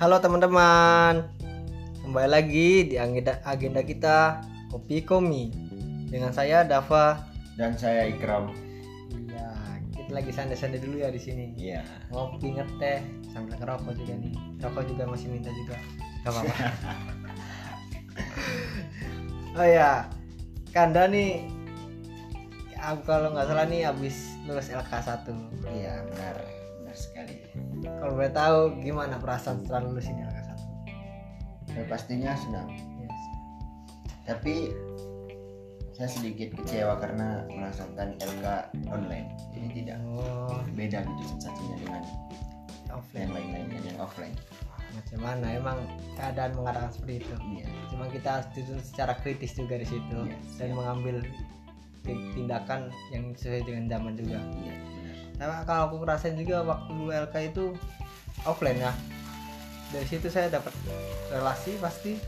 Halo teman-teman, kembali lagi di agenda, agenda kita Kopi Komi dengan saya Dava. dan saya Ikram. Iya, kita lagi santai-santai dulu ya di sini. Iya. Ngopi ngeteh sambil ngerokok juga nih. Rokok juga masih minta juga. Gak apa-apa. oh ya, Kanda nih aku kalau nggak salah nih habis lulus LK 1 Iya benar. Kalau boleh tahu gimana perasaan setelah lulus ini LK Ya, pastinya senang. 1 yes. Tapi saya sedikit kecewa karena melaksanakan LK online. Jadi tidak oh beda gitu sensasinya dengan offline yang lain-lainnya yang offline. macam mana emang keadaan mengatakan seperti itu Iya. cuma kita harus secara kritis juga di situ Yes. dan mengambil ti- tindakan yang sesuai dengan zaman juga Iya tapi kalau aku ngerasain juga waktu dulu LK itu offline ya dari situ saya dapat relasi pasti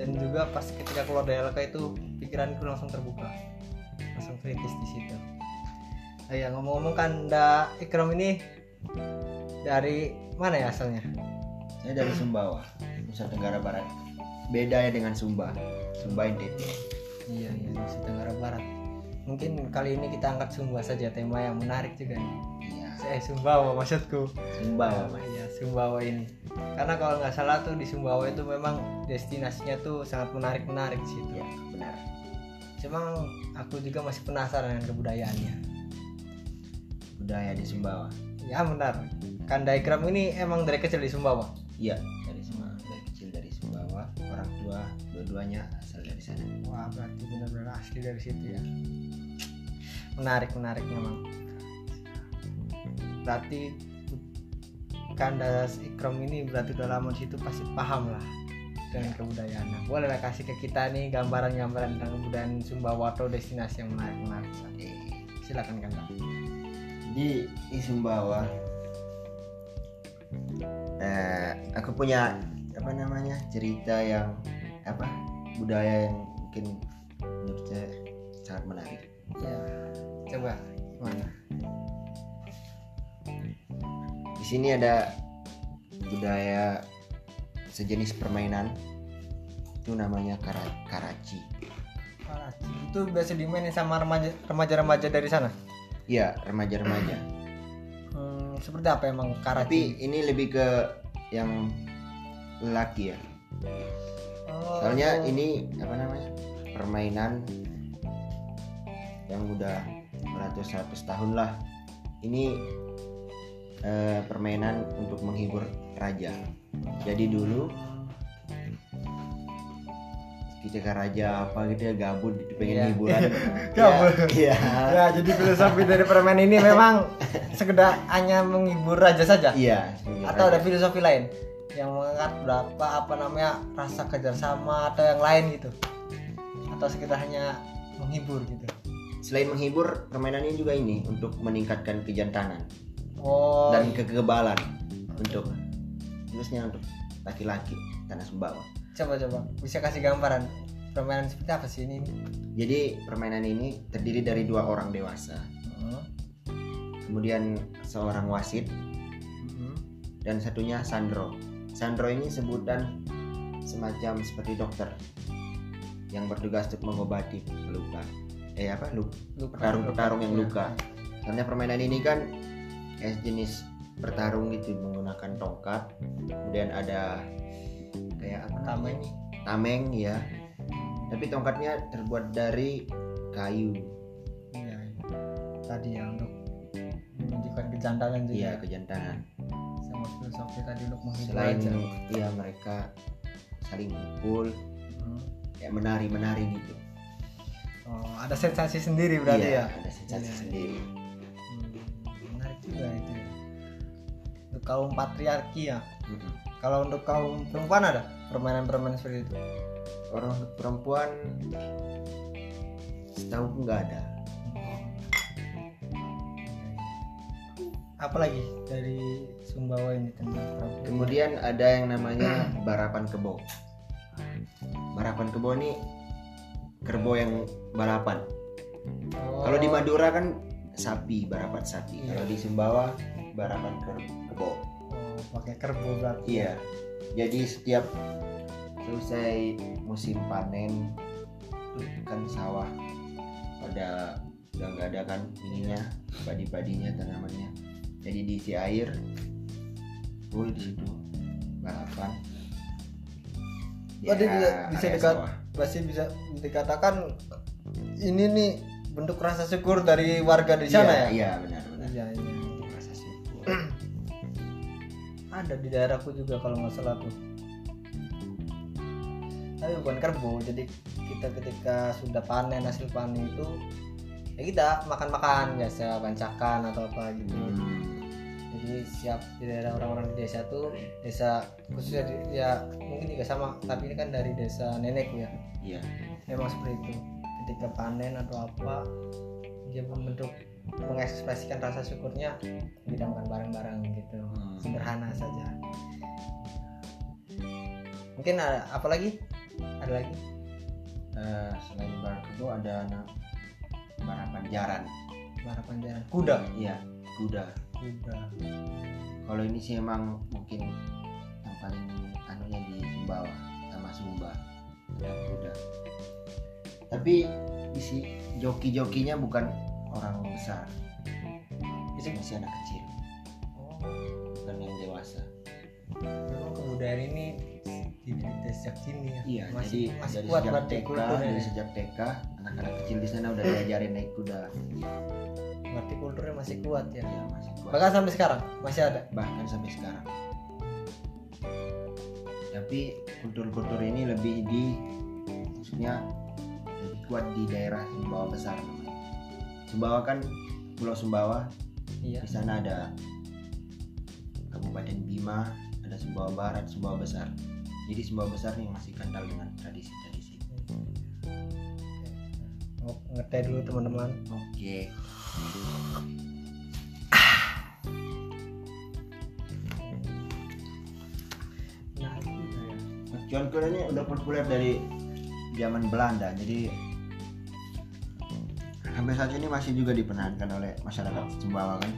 dan juga pas ketika keluar dari LK itu pikiranku langsung terbuka langsung kritis di situ oh ya ngomong-ngomong kan da Ikram ini dari mana ya asalnya Saya dari Sumbawa, Nusa Tenggara Barat. Beda ya dengan Sumba. Sumba NTT. Iya, iya, Nusa Tenggara Barat. Mungkin kali ini kita angkat Sumba saja tema yang menarik juga nih. Iya. Eh, Sumbawa maksudku. Sumbawa. Iya, Sumbawa ini. Karena kalau nggak salah tuh di Sumbawa itu memang destinasinya tuh sangat menarik-menarik sih Iya benar. Cuma aku juga masih penasaran dengan kebudayaannya. Budaya di Sumbawa. Ya benar. Kanda Ikram ini emang dari kecil di Sumbawa. Iya dari Sumbawa. Dari kecil dari Sumbawa. Orang tua dua-duanya asal dari sana. Wah, berarti benar-benar asli dari situ ya. Menarik, menarik memang. Berarti Kanda Ikram ini berarti udah lama di situ pasti paham lah dengan kebudayaan. Nah, boleh lah kasih ke kita nih gambaran-gambaran tentang kebudayaan Sumbawa atau destinasi yang menarik-menarik. Silakan Kanda. di di Sumbawa eh, aku punya apa namanya cerita yang apa budaya yang mungkin menurut saya sangat menarik Ya, coba gimana? di sini ada budaya sejenis permainan itu namanya kara, karaci Karaci. Itu biasa dimainin sama remaja remaja-remaja dari sana. ya remaja-remaja Hmm, seperti apa emang tapi karaci? ini lebih ke yang lelaki ya Soalnya ini apa namanya permainan yang udah beratus-ratus tahun lah. Ini eh, permainan untuk menghibur raja. Jadi dulu ketika raja apa gitu ya gabut gitu, pengen Iya. hiburan. Gabut. ya, Ya, jadi filosofi dari permen ini memang sekedar hanya menghibur raja saja. iya Atau ada filosofi lain yang mengangkat berapa apa namanya rasa kerjasama atau yang lain gitu. Atau sekedar hanya menghibur gitu. selain menghibur permainan ini juga ini untuk meningkatkan kejantanan Oh, dan kekebalan untuk khususnya untuk laki-laki tanah Sumbawa. coba coba bisa kasih gambaran permainan seperti apa sih ini? Jadi permainan ini terdiri dari dua orang dewasa, Hmm. kemudian seorang wasit Hmm. dan satunya Sandro. Sandro ini sebutan semacam seperti dokter yang bertugas untuk mengobati luka. Eh apa? Luka. Lu Petarung-petarung yang Iya. luka. Karena permainan ini kan kayak jenis bertarung gitu menggunakan tongkat, kemudian ada kayak apa Tameng. Tameng ya. Tapi tongkatnya terbuat dari kayu. Iya, iya. Tadi ya untuk menunjukkan kejantanan juga. Iya, kejantanan. Sama filosofi tadi untuk menghibur Selain iya mereka saling pukul, Hmm. kayak menari-menari gitu. Oh, ada sensasi sendiri berarti Iya, ya. ada sensasi Iya. sendiri. Hmm, menarik juga itu. ya. Untuk kaum patriarki ya. Mm-mm. Kalau untuk kaum perempuan ada permainan-permainan seperti itu. Orang untuk perempuan setahu nggak ada. Apalagi dari Sumbawa ini tentang. Kemudian ada yang namanya barapan kebo. Barapan kebo ini kerbau yang balapan. Oh, Kalau di Madura kan sapi, barapan sapi. Iya. Kalau di Sumbawa barapan ker- kebo. oh, pakai kerbau berarti. Iya. jadi setiap selesai musim panen kan sawah pada udah nggak ada kan ininya padi-padinya tanamannya jadi diisi air full di situ balapan Oh, dia bisa- dekat. Masih bisa dikatakan ini nih bentuk rasa syukur dari warga di sana iya, ya? iya benar benar Iya, iya. rasa syukur Ada di daerahku juga kalau nggak salah tuh. Tapi bukan kerbau, jadi kita ketika sudah panen hasil panen itu ya kita makan-makan biasa bancakan atau apa gitu. Hmm, Jadi siap di daerah orang-orang di desa tuh desa khususnya di- ya mungkin juga sama, tapi ini kan dari desa nenekku ya. iya. Memang seperti itu. Ketika panen atau apa dia membentuk mengekspresikan rasa syukurnya kita makan bareng-bareng gitu. Hmm. sederhana saja. Mungkin ada apa lagi? Ada lagi? Eh, selain barkebo ada na- barapan jaran harapan jalan kuda iya. Kuda kalau ini sih emang mungkin yang paling anunya di Sumbawa sama Sumba. Ada kuda tapi isi joki-jokinya bukan orang besar. Itu- masih anak kecil. Bukan yang dewasa. Memang kebudayaan ini dididik sejak sini ya. Iya masih jadi masih dari kuat sejak TK dari ya. sejak TK anak-anak kecil di sana udah diajarin naik kuda berarti kulturnya masih kuat ya. ya masih kuat. Bahkan sampai sekarang masih ada. Bahkan sampai sekarang. Tapi kultur-kultur ini lebih di maksudnya lebih kuat di daerah Sumbawa besar. Sumbawa kan Pulau Sumbawa iya. di sana ada Kabupaten Bima ada Sumbawa Barat Sumbawa Besar. Jadi Sumbawa Besar nih masih kental dengan tradisi-tradisi. Ngeteh dulu teman-teman. Oke. nah Cuan kuda ini udah populer dari zaman Belanda jadi sampai saat ini masih juga dipertahankan oleh masyarakat Sumbawa kan?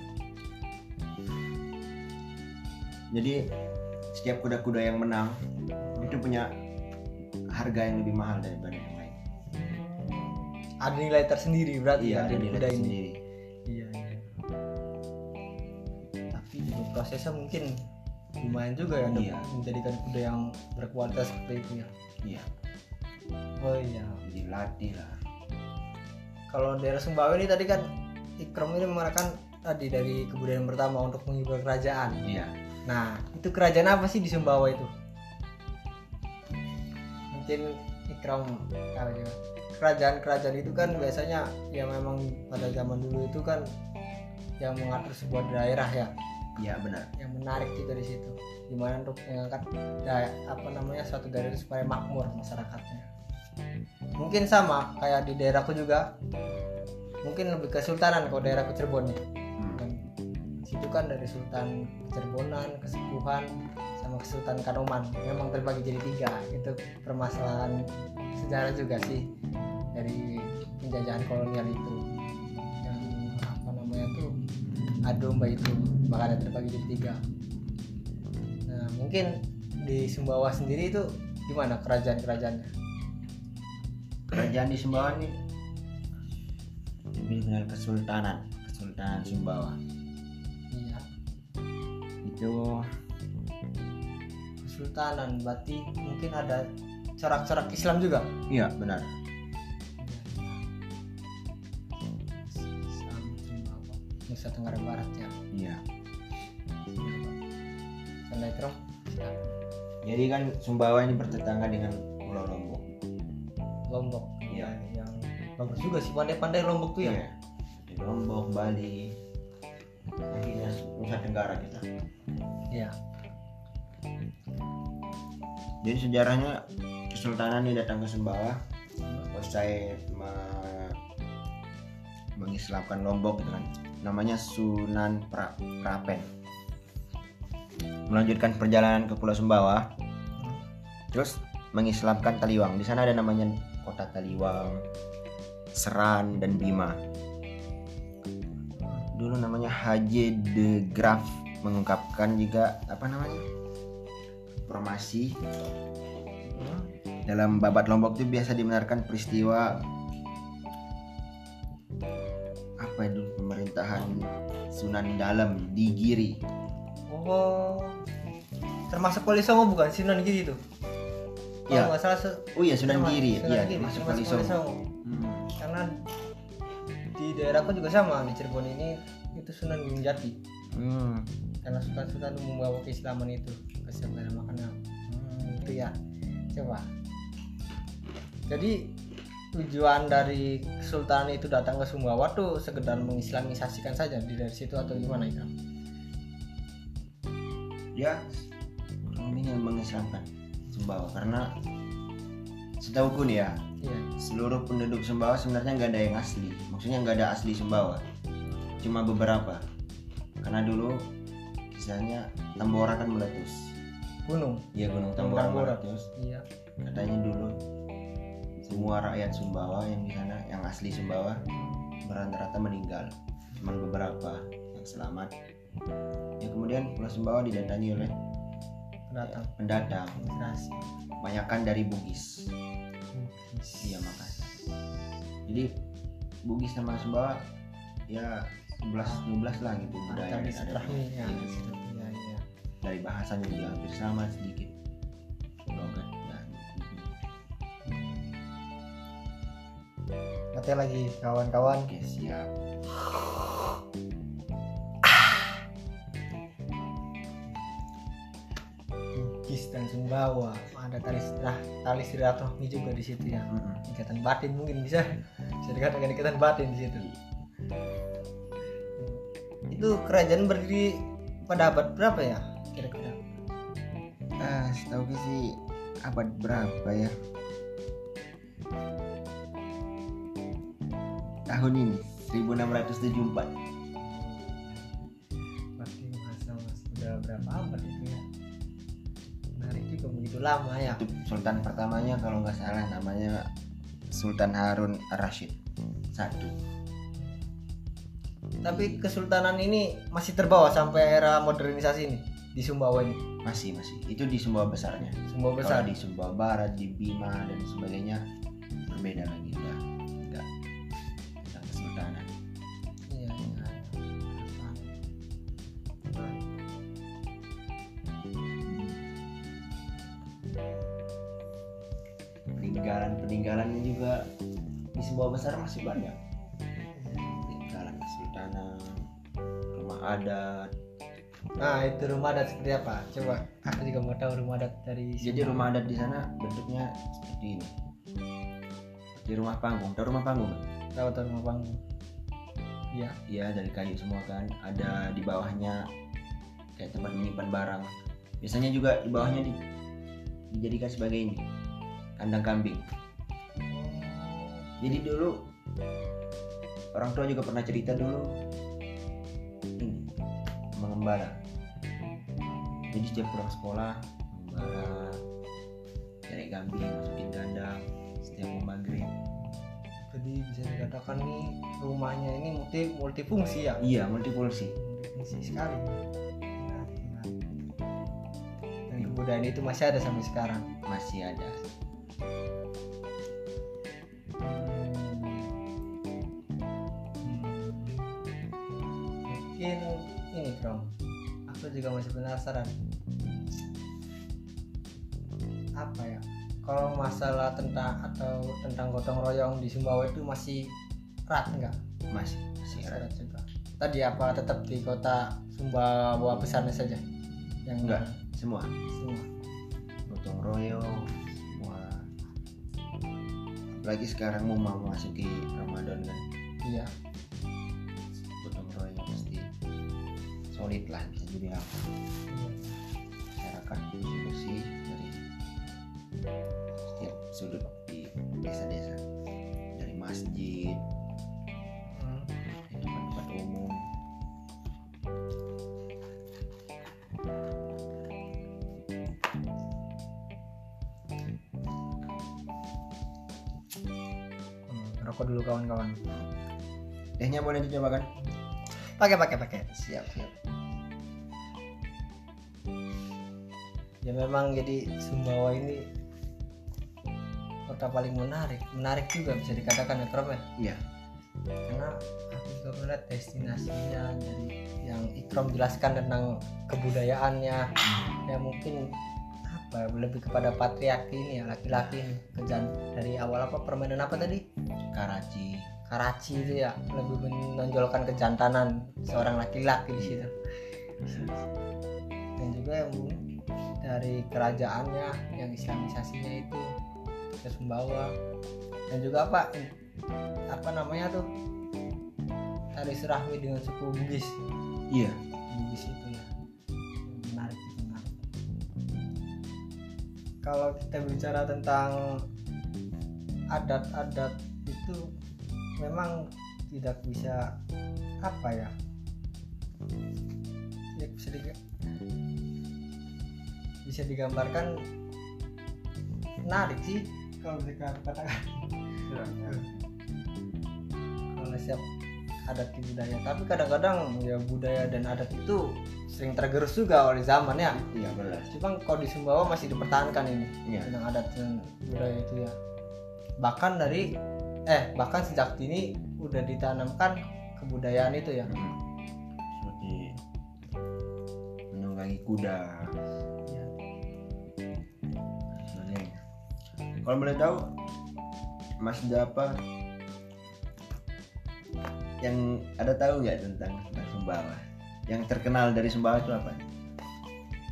Jadi setiap kuda-kuda yang menang itu punya harga yang lebih mahal daripada yang lain. Ada nilai tersendiri berarti iya kan ada nilai kuda ini prosesnya mungkin lumayan juga ya untuk Iya. menjadikan kuda yang berkualitas seperti itu ya. Iya. Oh iya. Dilatih lah. Kalau daerah Sumbawa ini tadi kan Ikram ini mengatakan tadi dari kebudayaan pertama untuk menghibur kerajaan. Iya. Nah itu kerajaan apa sih di Sumbawa itu? Mungkin Ikram tahu juga kerajaan-kerajaan itu kan biasanya yang memang pada zaman dulu itu kan yang mengatur sebuah daerah ya iya benar. Yang menarik juga di situ. Gimana untuk mengangkat da- apa namanya suatu daerah itu supaya makmur masyarakatnya. Mungkin sama kayak di daerahku juga. Mungkin lebih kesultanan kalau daerahku Cirebon ya. Hmm. dan situ kan dari Sultan Cirebonan Kesepuhan sama Kesultan Kanoman memang terbagi jadi tiga. Itu permasalahan sejarah juga sih dari penjajahan kolonial itu. Yang apa namanya tuh adu domba itu makanya terbagi jadi tiga. Nah mungkin di Sumbawa sendiri itu gimana kerajaan-kerajaannya? Kerajaan di Sumbawa ini lebih dengan kesultanan kesultanan Sumbawa. Iya. Itu Kesultanan berarti mungkin ada corak-corak Islam juga? Iya benar Nusa Tenggara Barat ya. Iya. Karena itu jadi kan Sumbawa ini bertetangga dengan Pulau Lombok. Lombok. Iya. yang bagus juga sih pandai-pandai Lombok tuh ya? Iya. di Lombok Bali. Akhirnya Nusa Tenggara kita. Iya. Jadi sejarahnya Kesultanan ini datang ke Sumbawa. Usai me- mengislamkan Lombok gitu kan namanya Sunan pra Prapen. Melanjutkan perjalanan ke Pulau Sumbawa. Terus mengislamkan Taliwang. Di sana ada namanya kota Taliwang Seran dan Bima. Dulu namanya Haji de Graaf mengungkapkan juga apa namanya informasi dalam babat Lombok itu biasa dibenarkan peristiwa apa itu pemerintahan Sunan Dalem di Giri. Oh. Termasuk Wali Songo bukan Sunan Giri itu? Kalau Iya. nggak salah Oh iya Sunan Giri, iya masuk termasuk Wali Wali Songo. Songo. Hmm. Karena di daerahku juga sama di Cirebon ini itu Sunan Gunung Jati. Hmm. Karena sultan-sultan membawa keislaman itu ke segala makanan. Hmm, itu ya. Coba. Jadi tujuan dari kesultanan itu datang ke Sumbawa tuh sekedar mengislamisasikan saja di dari situ atau gimana Ikram? Kurang lebih ingin mengislamkan Sumbawa karena setahuku nih ya Iya. seluruh penduduk Sumbawa sebenarnya nggak ada yang asli maksudnya nggak ada asli Sumbawa cuma beberapa karena dulu misalnya Tambora kan meletus Gunung. ya Gunung Tambora. meletus Iya. katanya dulu semua rakyat Sumbawa yang di sana yang asli Sumbawa rata-rata meninggal cuma beberapa yang selamat ya kemudian Pulau Sumbawa didatangi oleh Pendatang. pendatang Migrasi. kebanyakan dari Bugis iya Makassar jadi Bugis sama Sumbawa ya 11 12 lah gitu budaya ada. ya. Iya, iya. dari bahasanya juga hampir sama sedikit Lagi kawan-kawan. Oke siap. Bugis dan Sumbawa. Ada tali nah, tali silaturahmi juga di situ ya. Ikatan batin mungkin bisa. Bisa dikatakan ikatan batin di situ. Itu kerajaan berdiri pada abad berapa ya kira-kira? Ah setahu gue sih abad berapa ya tahun ini 1674 berarti masa mas udah berapa abad itu ya? Menarik juga begitu lama ya. Itu sultan pertamanya kalau nggak salah namanya Sultan Harun Ar-Rasyid satu. Tapi kesultanan ini masih terbawa sampai era modernisasi ini di Sumbawa ini? Masih masih. Itu di Sumbawa besarnya. Sumbawa besar. Kalau di Sumbawa Barat, di Bima dan sebagainya berbeda lagi udah Peninggalan peninggalannya juga di Sumbawa besar masih banyak. Peninggalan kesultanan, rumah adat. nah itu rumah adat seperti apa coba aku juga mau tahu rumah adat dari Jadi rumah adat di sana bentuknya seperti ini. Di rumah panggung, tahu rumah panggung? tahu tahu rumah panggung iya Iya dari kayu semua kan. Ada di bawahnya kayak tempat menyimpan barang. Biasanya juga di bawahnya di, dijadikan sebagai ini kandang kambing. Jadi dulu orang tua juga pernah cerita dulu ini mengembala. Jadi setiap pulang sekolah mengembala cari kambing masukin kandang setiap mau maghrib. jadi bisa dikatakan nih rumahnya ini multi multifungsi ya Iya multifungsi. multifungsi sekali dan kebudayaan itu masih ada sampai sekarang Masih ada. Mungkin ini Bro aku juga masih penasaran. Apa ya? Kalau masalah tentang atau tentang gotong royong di Sumbawa itu masih erat enggak Masih. Masih erat juga. Tadi apa tetap di kota Sumbawa besarnya saja? Yang Enggak. Semua. Semua. Gotong royong semua. Apalagi sekarang mau mau masuki Ramadan kan? Iya solid lah bisa jadi apa. Masyarakat bersih dari setiap sudut di desa-desa. Dari masjid tempat-tempat umum. Hmm, rokok dulu kawan-kawan. Tehnya boleh dicoba kan pakai pakai pakai. Siap siap ya memang jadi Sumbawa ini kota paling menarik. Menarik juga bisa dikatakan ya Prof ya? Iya. Karena aku juga melihat destinasinya dari yang Ikram jelaskan tentang kebudayaannya ya mungkin apa lebih kepada patriarki ini ya laki-laki ini dari awal apa permainan apa tadi? Karachi. Karachi itu ya lebih menonjolkan kejantanan seorang laki-laki di situ. Dan juga yang dari kerajaannya yang islamisasinya itu ke Sumbawa dan juga apa apa namanya tuh? Tali serahmi dengan suku Bugis. Iya. Bugis itu ya. Menarik menarik. Kalau kita bicara tentang adat-adat itu memang tidak bisa apa ya? Bisa diga- bisa digambarkan menarik sih kalau dikatakan. Kalau siap adat di budaya. Tapi kadang-kadang ya budaya dan adat itu sering tergerus juga oleh zaman ya? Iya benar. Cuma kalau di Sumbawa masih dipertahankan ini iya. tentang adat dan budaya itu ya. Bahkan dari eh bahkan sejak dini udah ditanamkan kebudayaan itu ya? Hmm. seperti menunggangi kuda kalau boleh tahu Mas Dapa yang ada tahu nggak tentang tentang Sumbawa? Yang terkenal dari Sumbawa itu apa?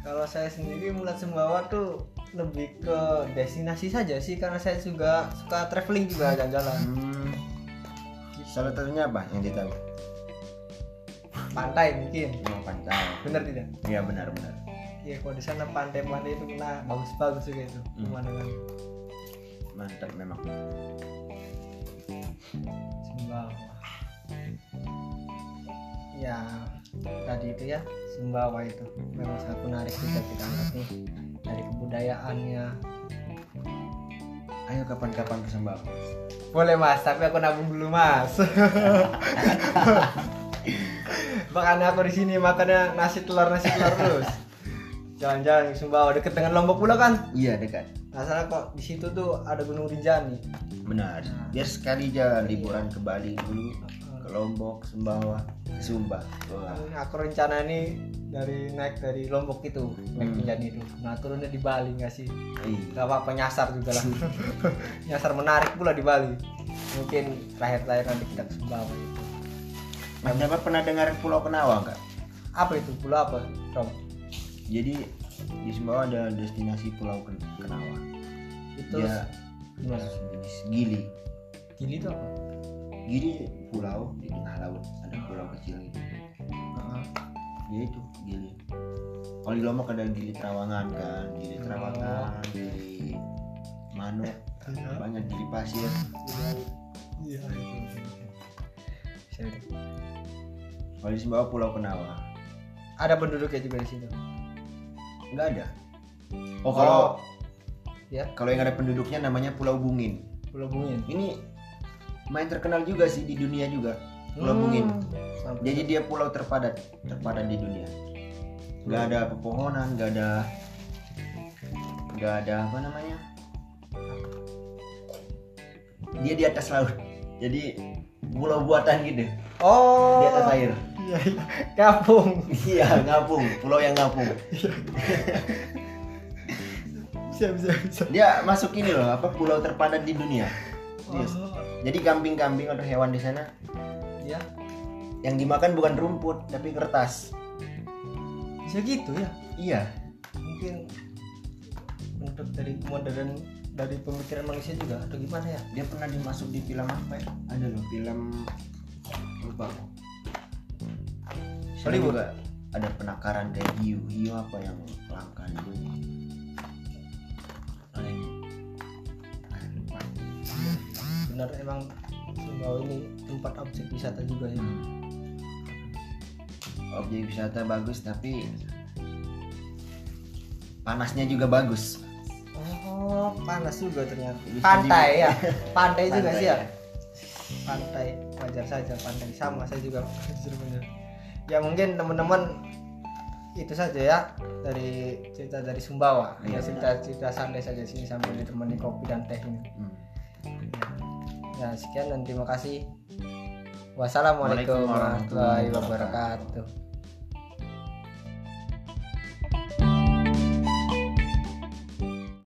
Kalau saya sendiri melihat Sumbawa tuh lebih ke destinasi saja sih karena saya juga suka traveling juga jalan-jalan. Hmm. salah satunya apa yang ditahu pantai mungkin. Oh, pantai. Bener tidak? Iya benar benar. Iya, kalau di sana pantai-pantai itu kena bagus-bagus juga itu Hmm. Mantap memang Sumbawa. Ya, tadi itu ya Sumbawa itu memang sangat menarik juga kita lihat nih dari kebudayaannya. ayo kapan-kapan ke Sumbawa Boleh mas, tapi aku nabung dulu mas. Makanya aku di sini makannya nasi telur nasi telur terus. Jalan-jalan ke Sumbawa deket dengan Lombok pula kan. iya dekat Nah, salah kok di situ tuh ada Gunung Rinjani. benar biar sekali aja liburan ke Bali dulu ke Lombok Sumbawa ke Sumba Wah. Ini aku rencana nih dari naik dari Lombok itu naik Hmm. Rinjani itu. Nah turunnya di Bali nggak sih? Iya. Gak apa-apa nyasar juga lah. nyasar menarik pula di Bali. Mungkin terakhir-terakhir nanti kita ke Sumbawa itu. Mas dapat pernah dengar Pulau Kenawa nggak? Apa itu? Pulau apa? Rom? Jadi di Sumbawa ada destinasi Pulau Ken- Kenawa. Itu Dia gimana? jenis gili. Gili itu apa? Gili pulau di tengah laut ada pulau kecil gitu. Heeh. Ya itu gili. Kalau di Lombok ada gili Terawangan kan, gili Terawangan, gili Manuk, banyak gili pasir. Iya itu. Bisa itu. Kalau di Sumbawa Pulau Kenawa Ada penduduknya juga di situ. Nggak ada. Oh kalau ya kalau yang ada penduduknya namanya Pulau Bungin. Pulau Bungin. Ini main terkenal juga sih di dunia juga. Pulau Bungin. Sampai- Jadi dia pulau terpadat, terpadat di dunia. Nggak ada pepohonan, nggak ada, nggak ada apa namanya. Dia di atas laut. Jadi pulau buatan gitu, Oh. di atas air. Iya, iya. Kampung. Iya, ngapung, pulau yang ngapung. Bisa bisa bisa. Dia masuk ini loh, apa pulau terpadat di dunia. Oh. Jadi kambing-kambing atau hewan di sana Ya, yang dimakan bukan rumput tapi kertas. bisa gitu ya. Iya, Mungkin untuk dari modern dari pemikiran manusia juga atau gimana ya? dia pernah dimasuk di film apa ya? Ada loh film lupa Hollywood? juga ada penakaran kayak hiu, hiu apa yang langka lupa. Benar emang Sumbawa ini tempat objek wisata juga ya. Objek wisata bagus tapi panasnya juga bagus. Oh, panas juga ternyata. Pantai ya. Pantai juga sih ya. ya. Pantai wajar saja pantai sama saya juga bener. Ya mungkin teman-teman itu saja ya dari cerita dari Sumbawa. Iya. ya cerita cerita santai saja sini sambil ditemani kopi dan teh ini. Hmm. ya sekian dan terima kasih. Wassalamualaikum warahmatullahi wabarakatuh